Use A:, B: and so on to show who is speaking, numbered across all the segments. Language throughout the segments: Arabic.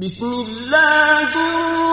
A: بسم الله الرحمن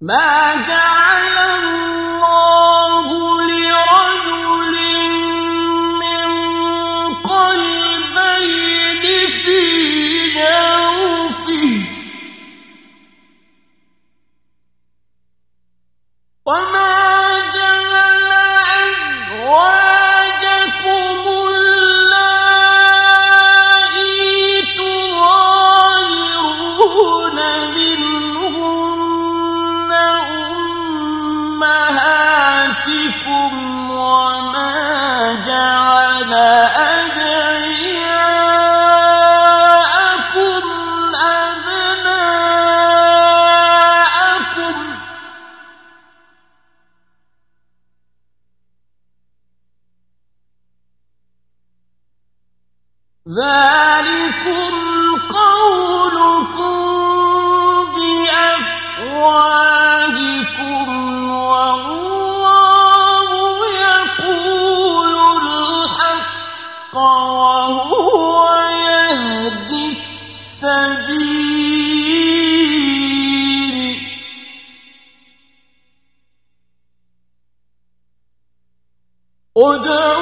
A: ما جعل girl.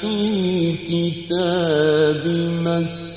A: في كتاب مس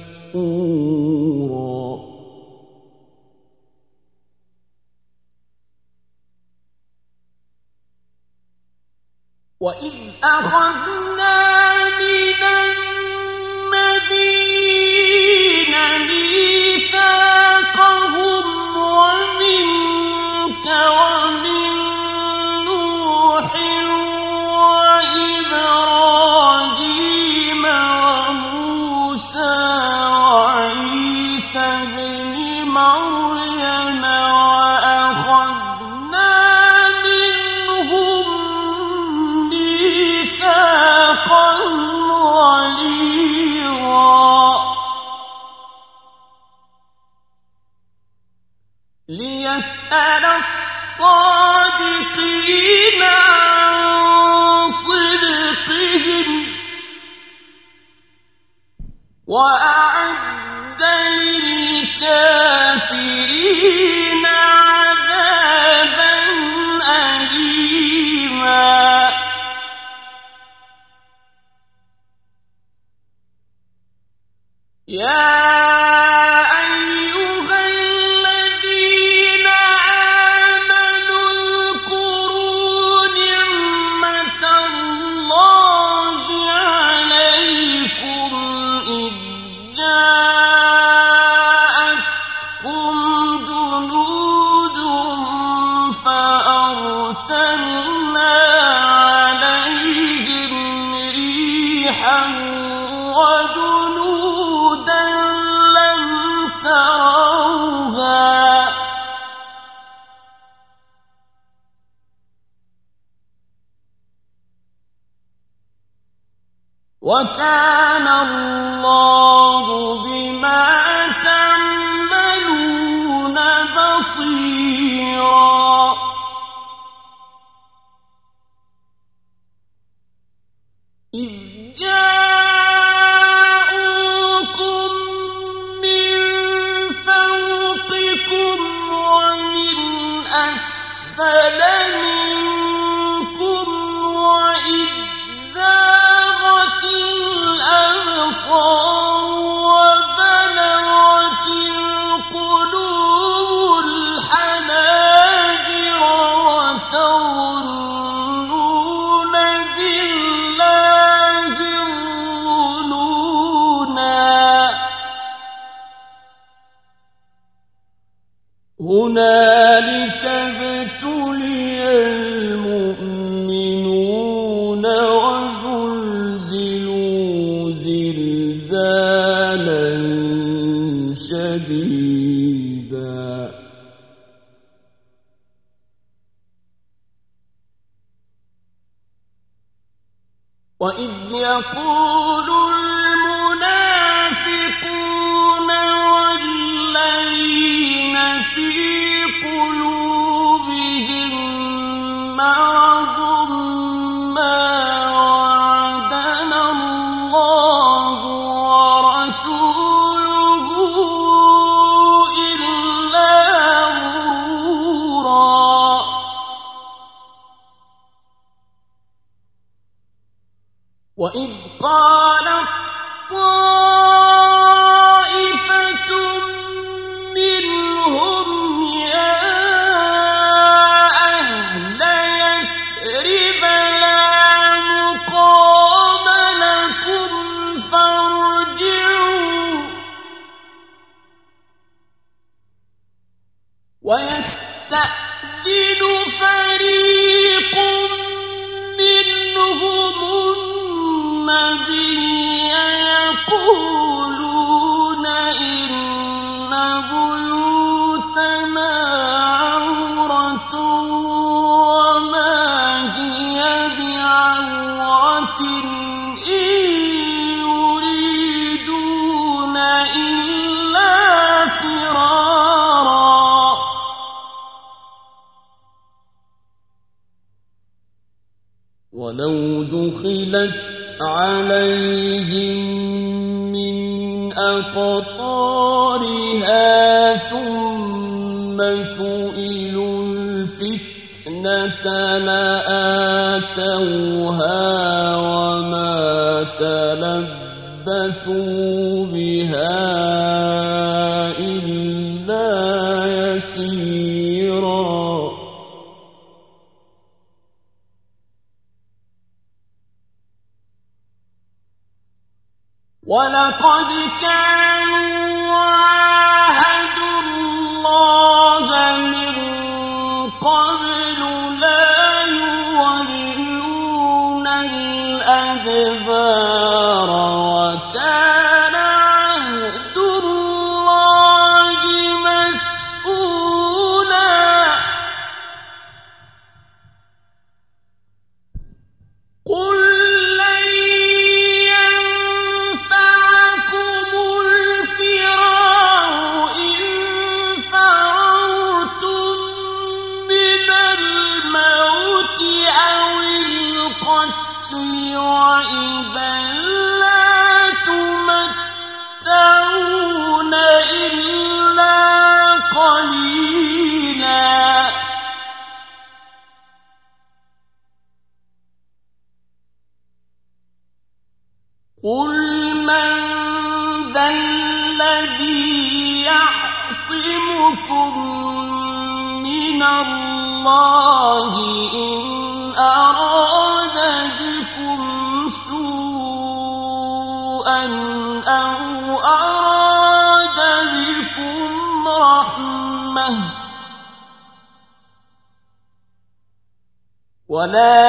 A: ولا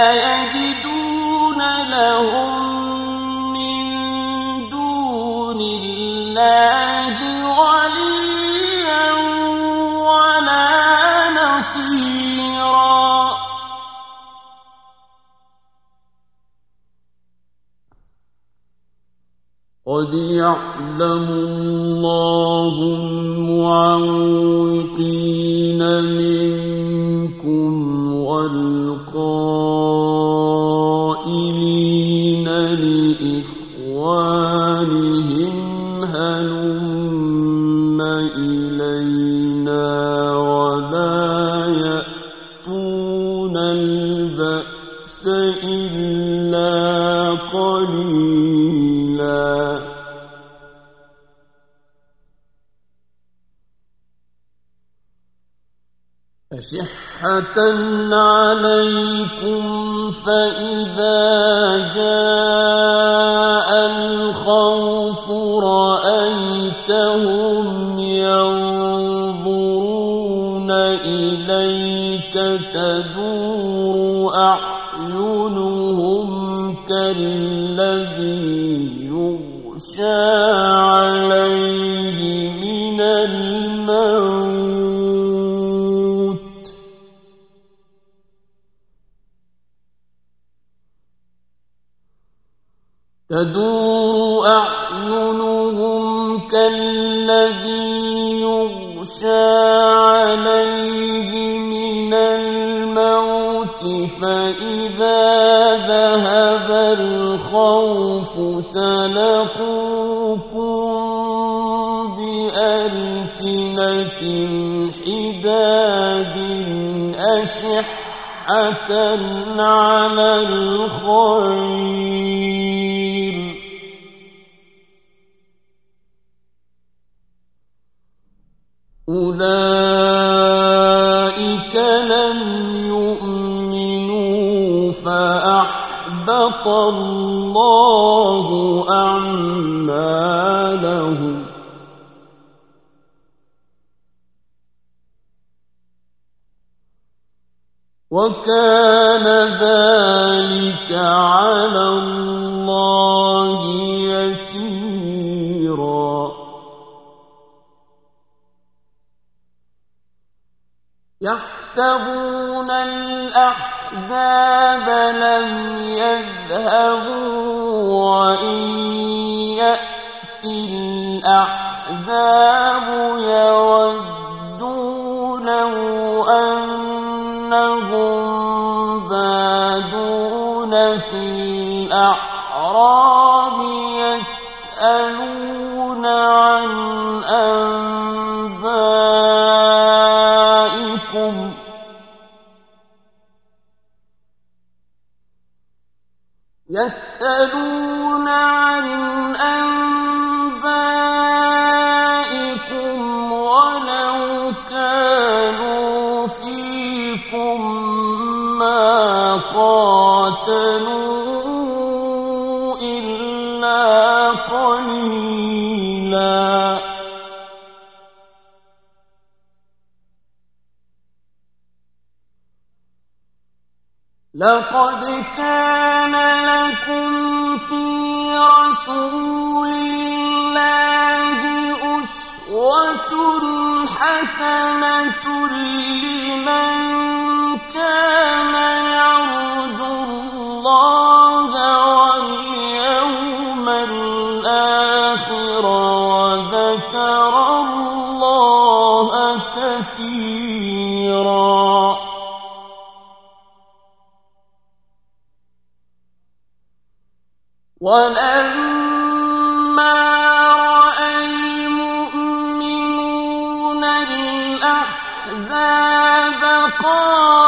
A: يجدون لهم من دون الله وليا ولا نصيرا قد يعلم الله المعوقين منكم والله القائلين لإخوانهم هلم إلينا ولا يأتون البأس إلا قليلا أشح عليكم فإذا جاء الخوف رأيتهم ينظرون إليك تدور تدور أعينهم كالذي يغشى عليه من الموت فإذا ذهب الخوف سلقوكم بألسنة حداد أشحة على الخير أولئك لم يؤمنوا فأحبط الله أعمالهم وكان ذلك على الله يحسبون الأحزاب لم يذهبوا وإن يأتي الأحزاب يودوا لو أن يسألون عن لقد كان لكم في رسول الله أسوة حسنة لمن كان يرجو الله واليوم الآخر وذكر الله كثيرا ولما رأى المؤمنون الأحزاب قال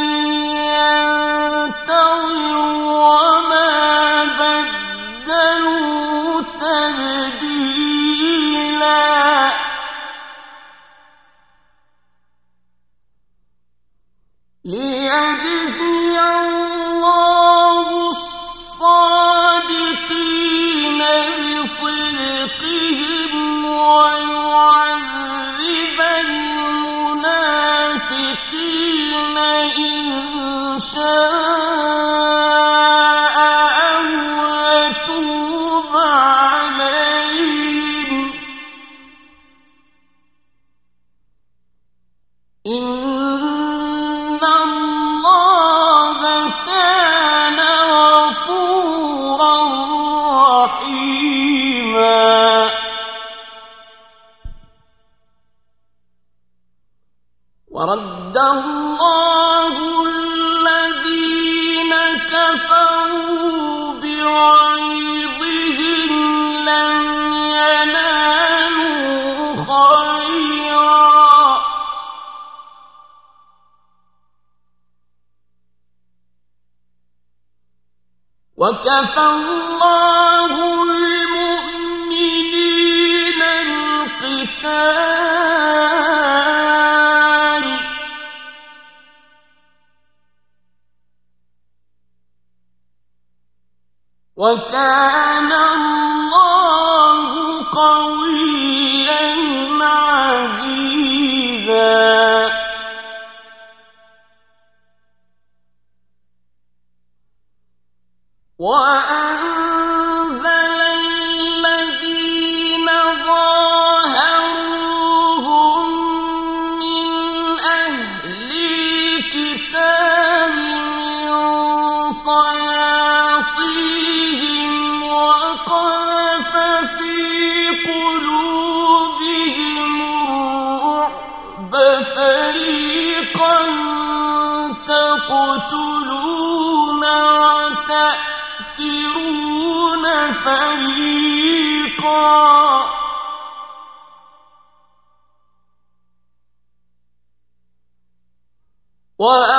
A: 生。وكفى الله المؤمنين القتال وكان الله قويا عزيزا What.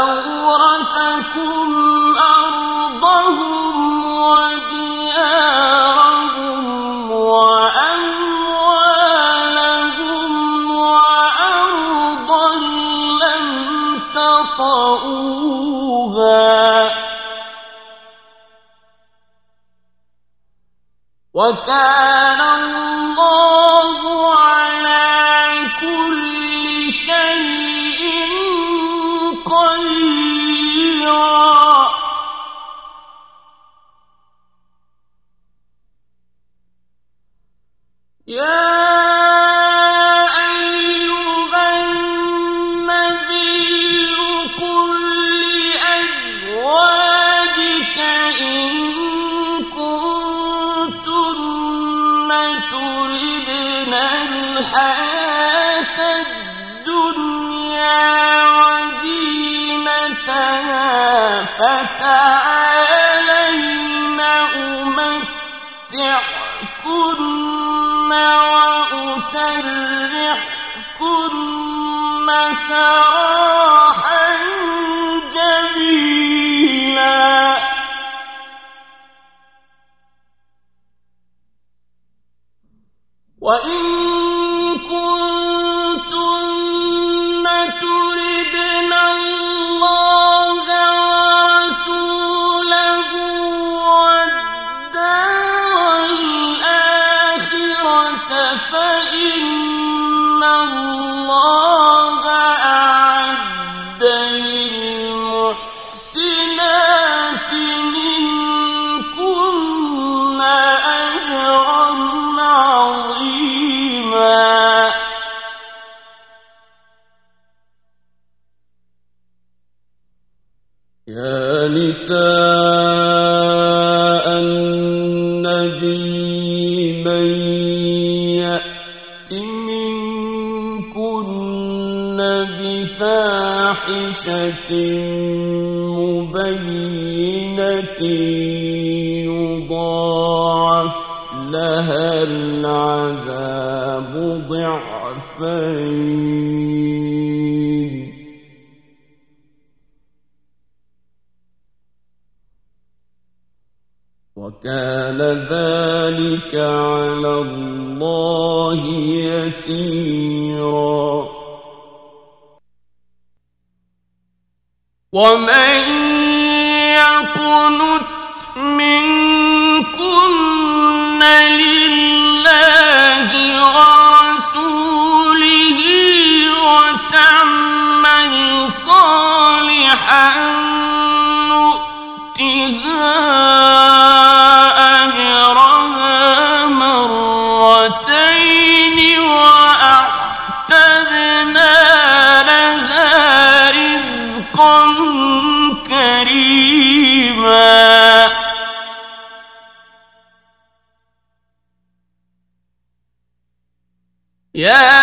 A: Yeah.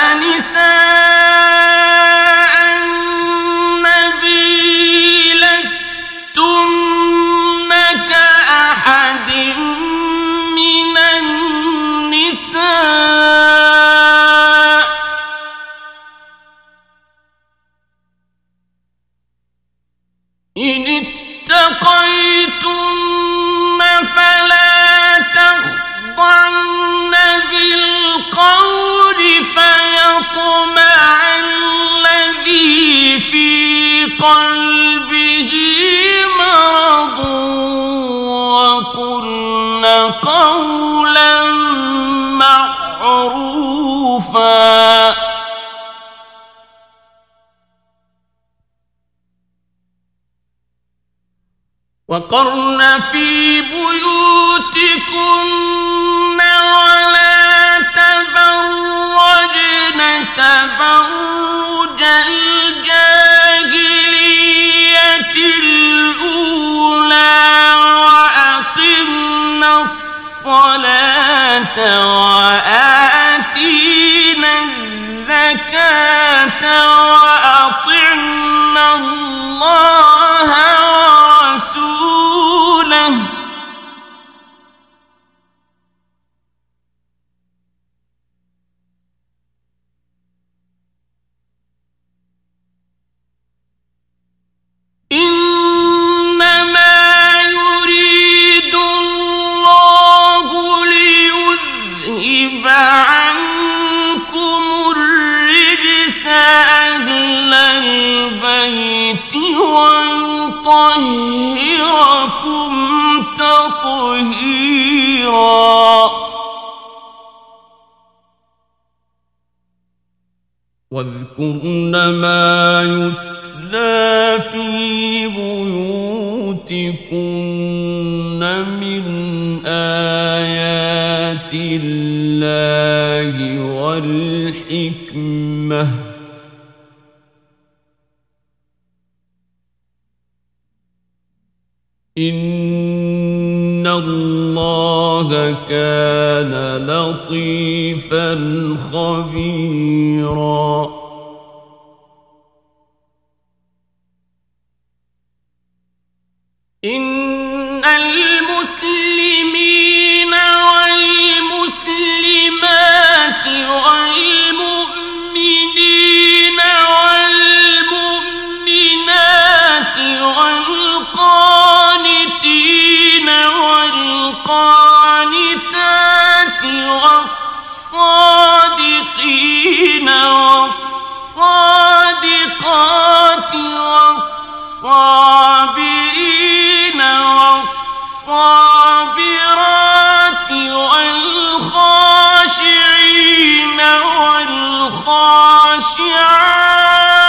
A: يطهركم تطهيرا واذكرن ما يتلى في بيوتكن من آيات الله والحكمه إن الله كان لطيفا خبيراً والصادقين والصادقات والصابرين والصابرات والخاشعين والخاشعات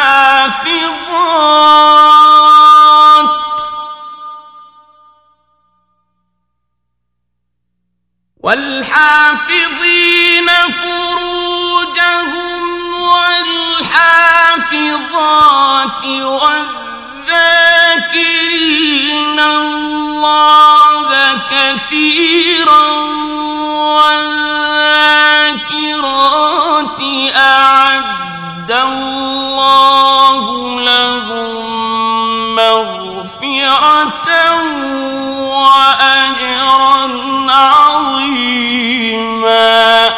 A: حافظات والحافظين فروجهم والحافظات والذاكرين الله كثيرا والذاكرات أعلم وعد الله لهم مغفرة وأجرا عظيما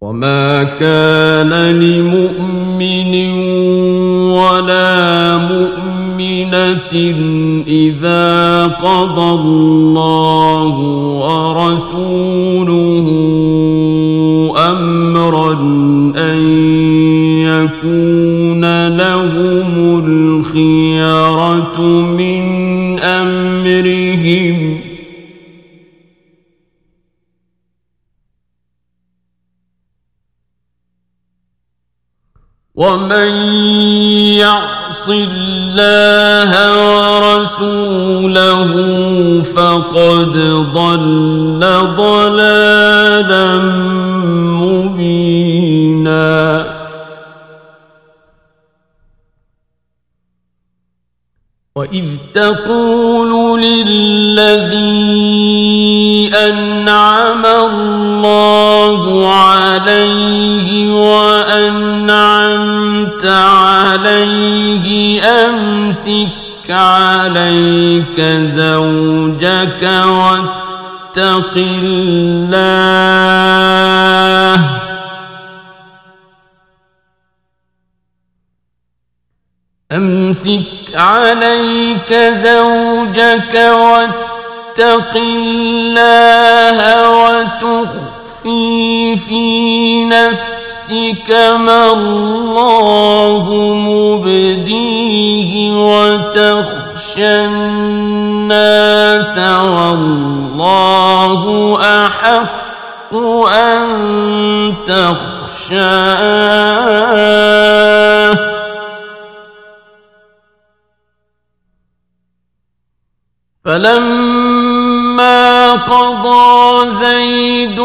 A: وما كان لمؤمن ولا مؤمنة إذا قضى الله ورسوله أمرا أن يكون لهم الخيرة من أمرهم ومن يعص الله رسوله فقد ضل ضلالا مبينا واذ تقول للذي انعم الله عليه وانعمت عليه امسك عليك زوجك واتق الله امسك عليك زوجك واتق الله وتخفي في نفسك ما الله مبديه وتخفي يخشى الناس والله أحق أن تخشاه فلما قضى زيد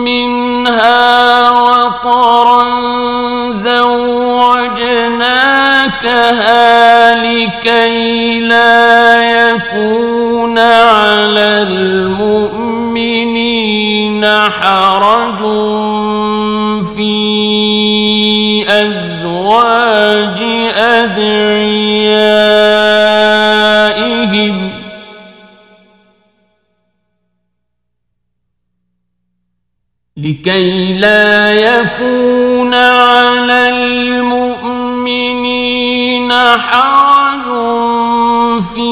A: منها وطرا زوجناكها لكي لا يكون على المؤمنين حرج في أزواج أدعيائهم لكي لا يكون على المؤمنين حرج في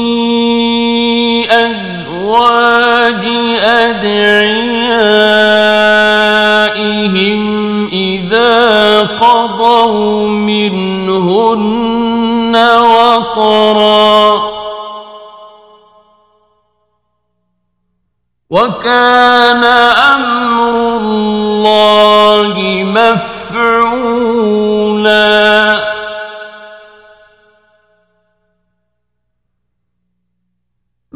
A: أزواج أدعيائهم إذا قضوا منهن وطرا وكان أمر الله مفعولا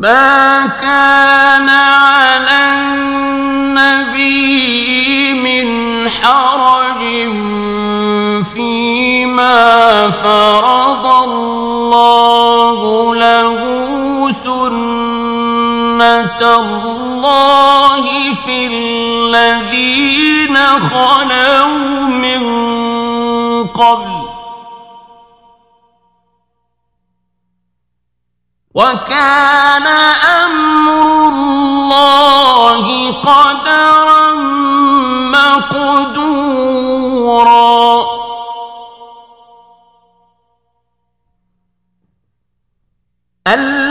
A: ما كان على النبي من حرج فيما فرض الله له سنة الله في الذين خلوا من قبل وكان امر الله قدرا مقدورا ألا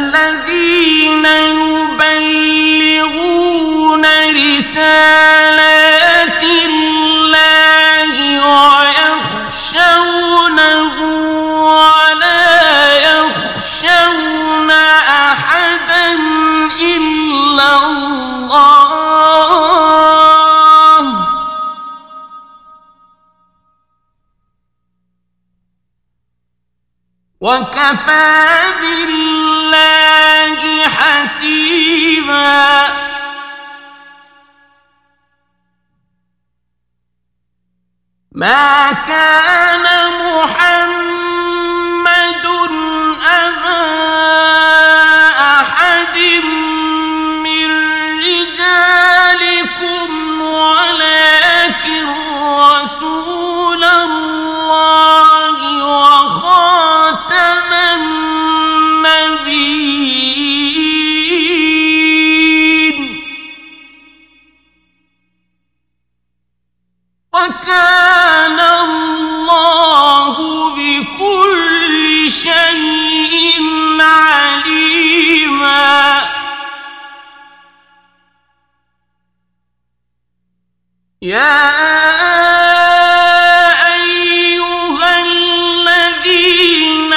A: وكفى بالله حسيبا ما كان محمد يا أيها الذين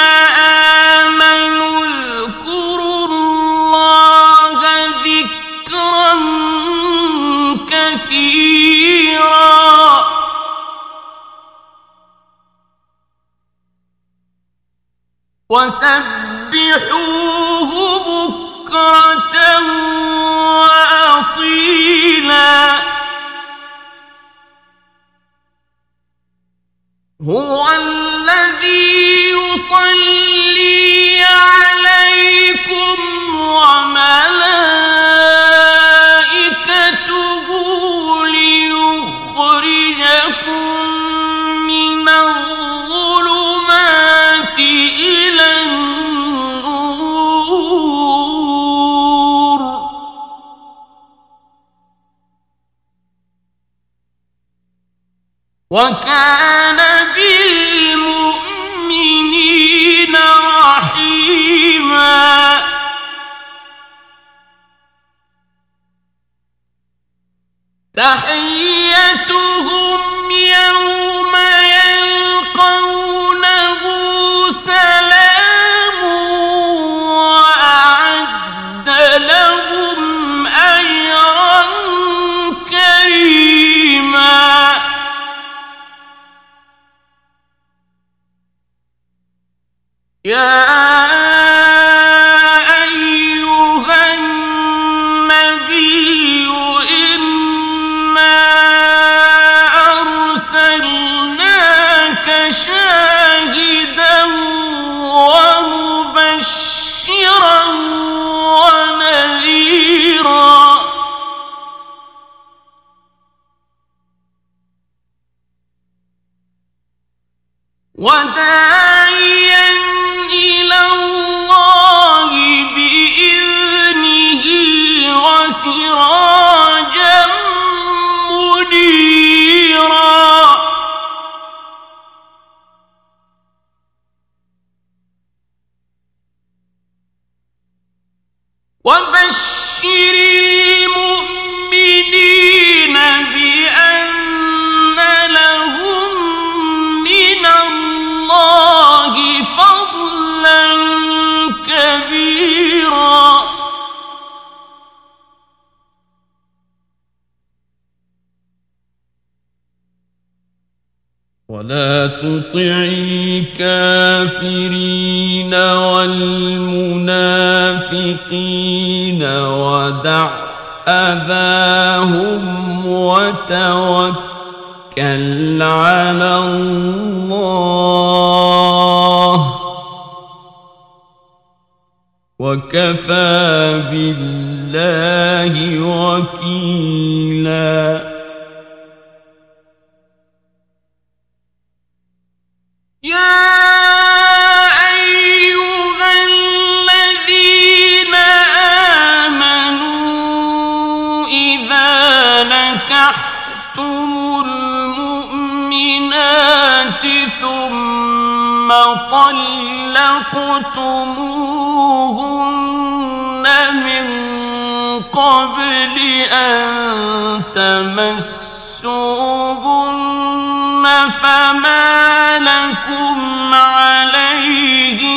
A: آمنوا اذكروا الله ذكرا كثيرا وسبحوه بكرة وكان الكافرين والمنافقين ودع أذاهم وتوكل على الله وكفى بالله وكيلاً وطلقتموهن من قبل أن تمسوهن فما لكم عليهن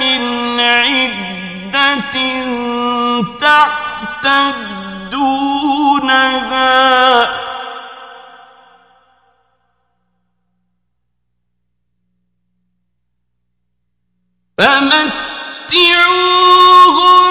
A: من عدة تعتدونها فمتعوهم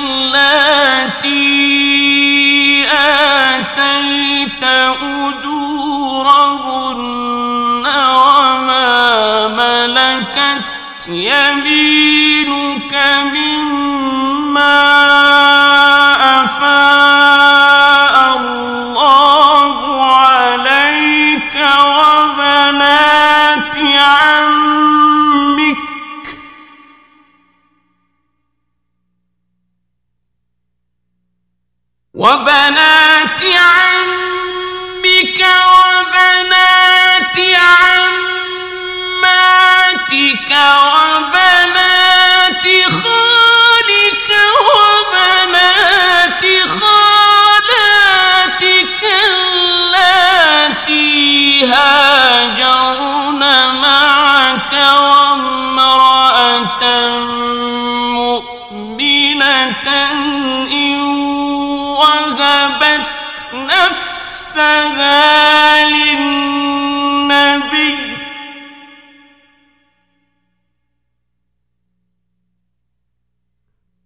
A: اللاتي آتيت أجورهن وما ملكت يمينك من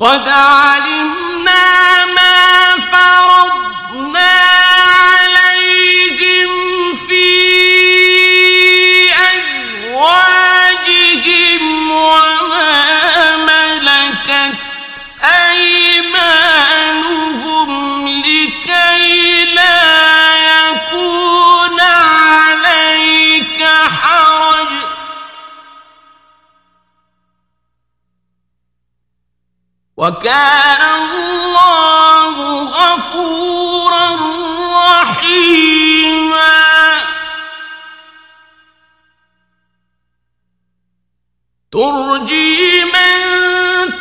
A: قد علم وكان الله غفورا رحيما ترجي من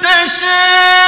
A: تشاء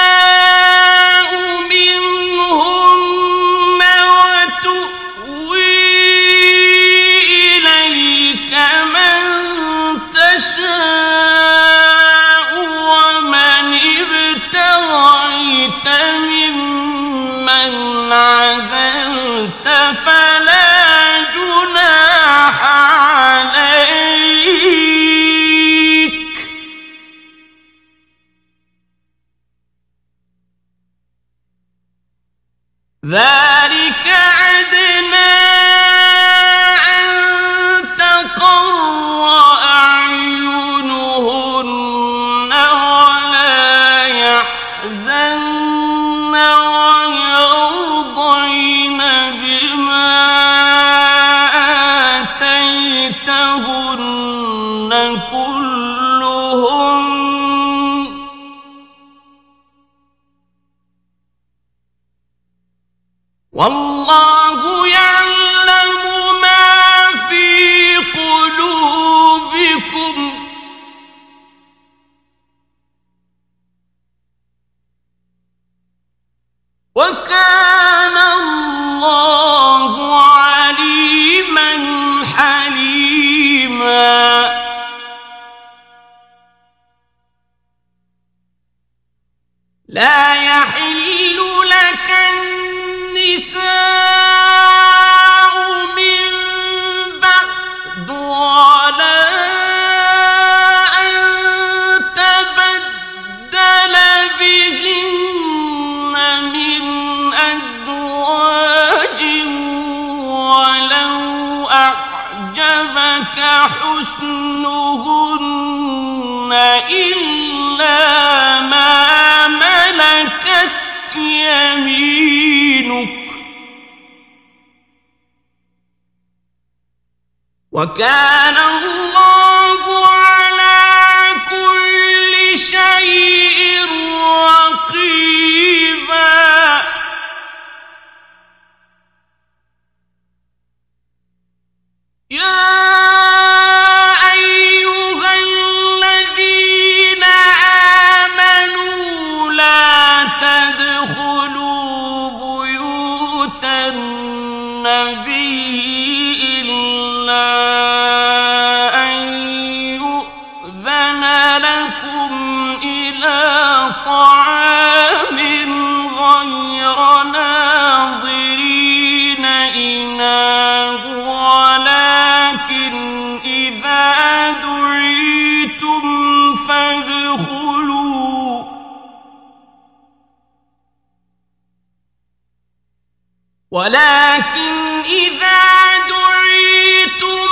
A: ولكن إذا دعيتم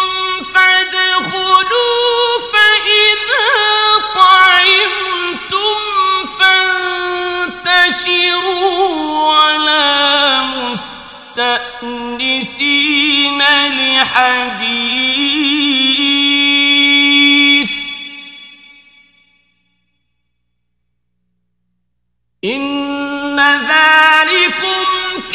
A: فادخلوا فإذا طعمتم فانتشروا ولا مستأنسين لحديث إن ذلكم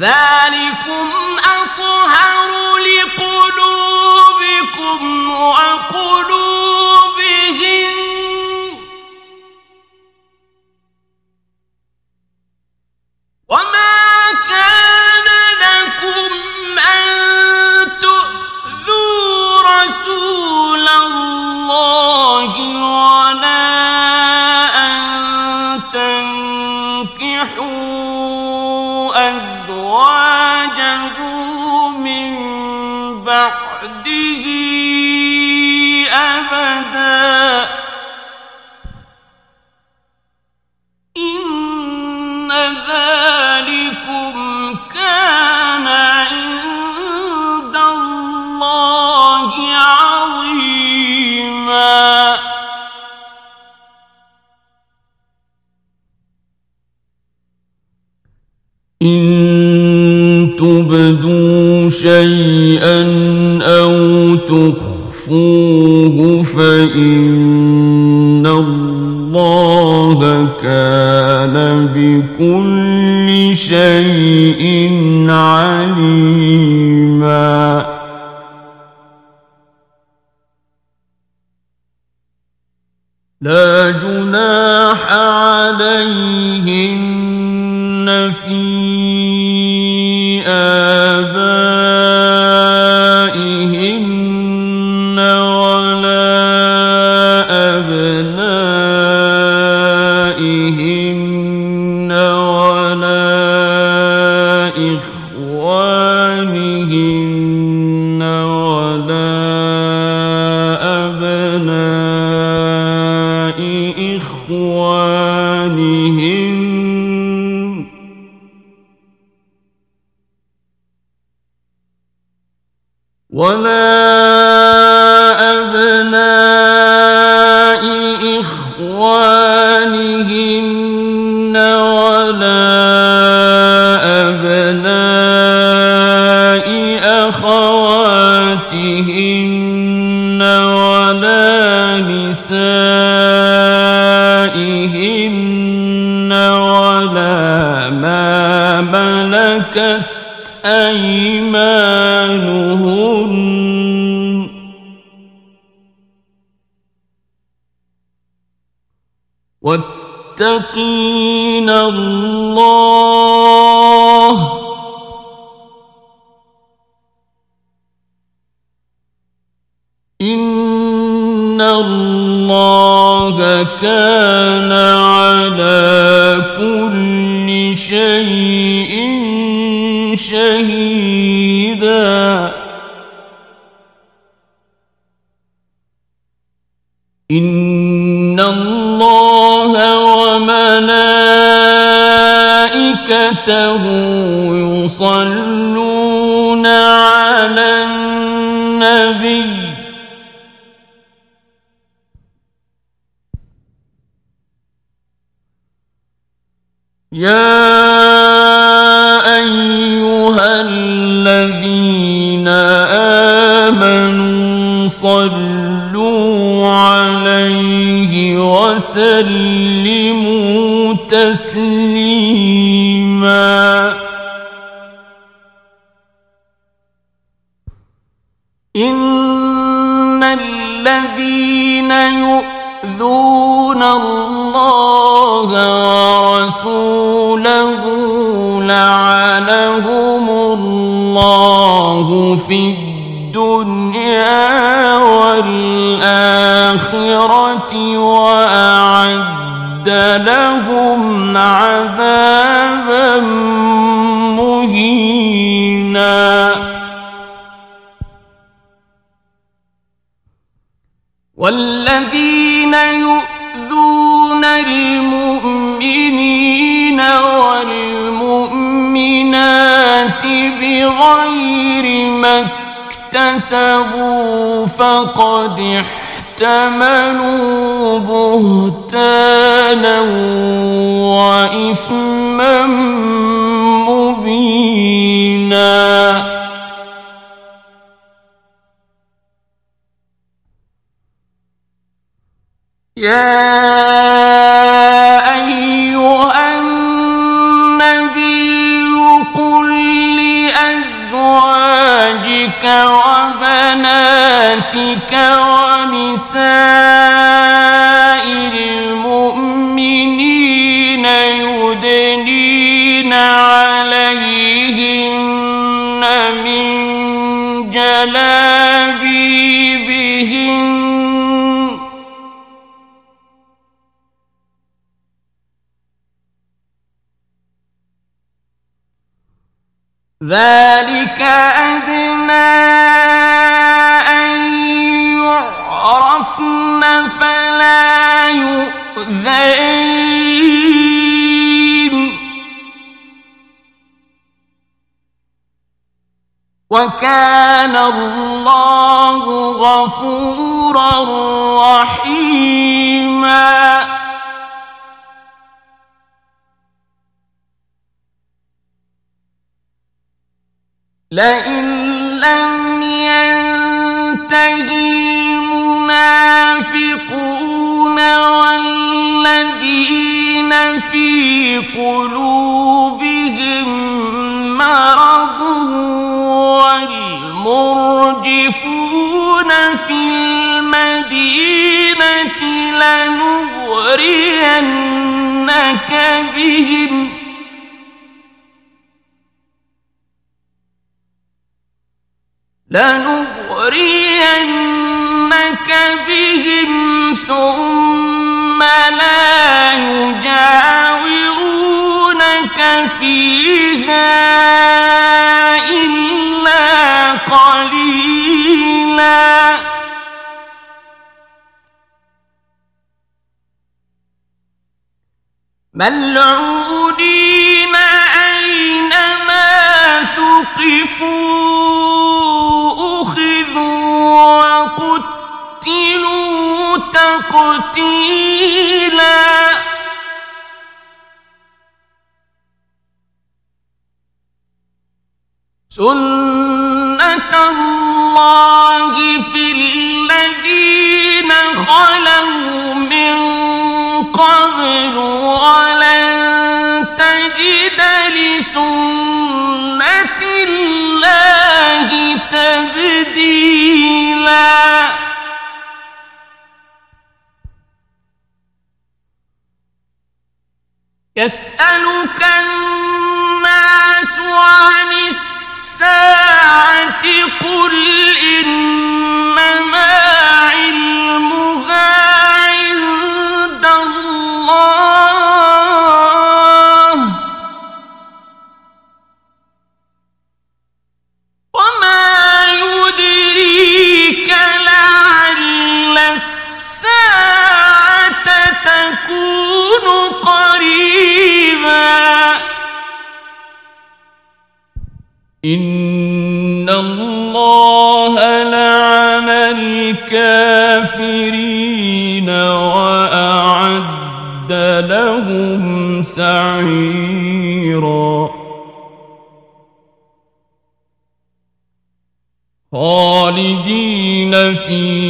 A: That إن تبدوا شيئا أو تخفوه فإن الله كان بكل شيء عليما لا جناح عليهم ونسائهن ولا ما ملكت أيمانهن واتقين الله وكان على كل شيء شهيدا ان الله وملائكته يصلون والذين يؤذون المؤمنين والمؤمنات بغير ما اكتسبوا فقد احتملوا بهتانا وإثما يا أيها النبي قل لأزواجك وبناتك ونسائك ذلك أدنى أن يعرفن فلا يؤذين وكان الله غفورا رحيما لئن لم ينته المنافقون والذين في قلوبهم مرض والمرجفون في المدينة لنغرينك بهم ۖ لنغرينك بهم ثم لا يجاورونك فيها إلا قليلا ملعونين أينما ثقفوا قتيلا سنة الله في الذين خلوا من قبل ولن يسألك الناس عن الساعة قل إن إن الله لعن الكافرين وأعد لهم سعيرا خالدين فيه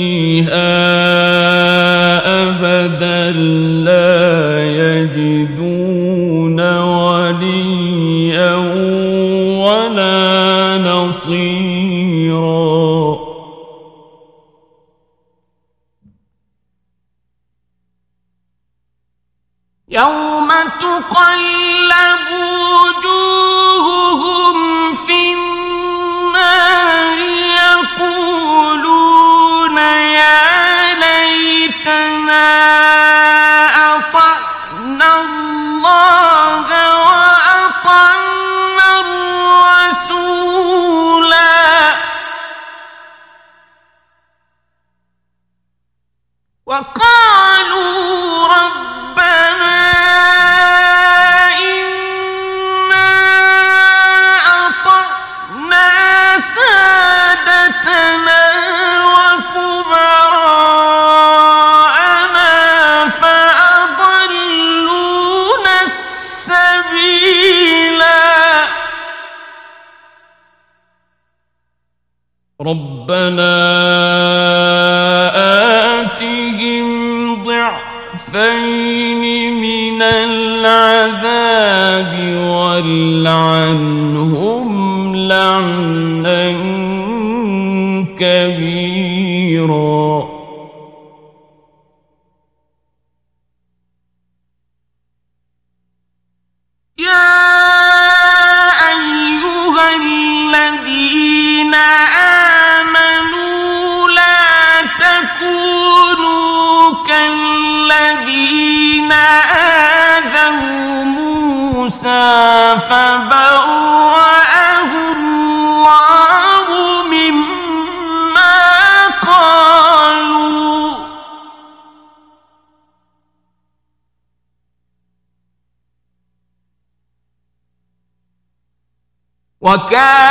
A: ضل وكان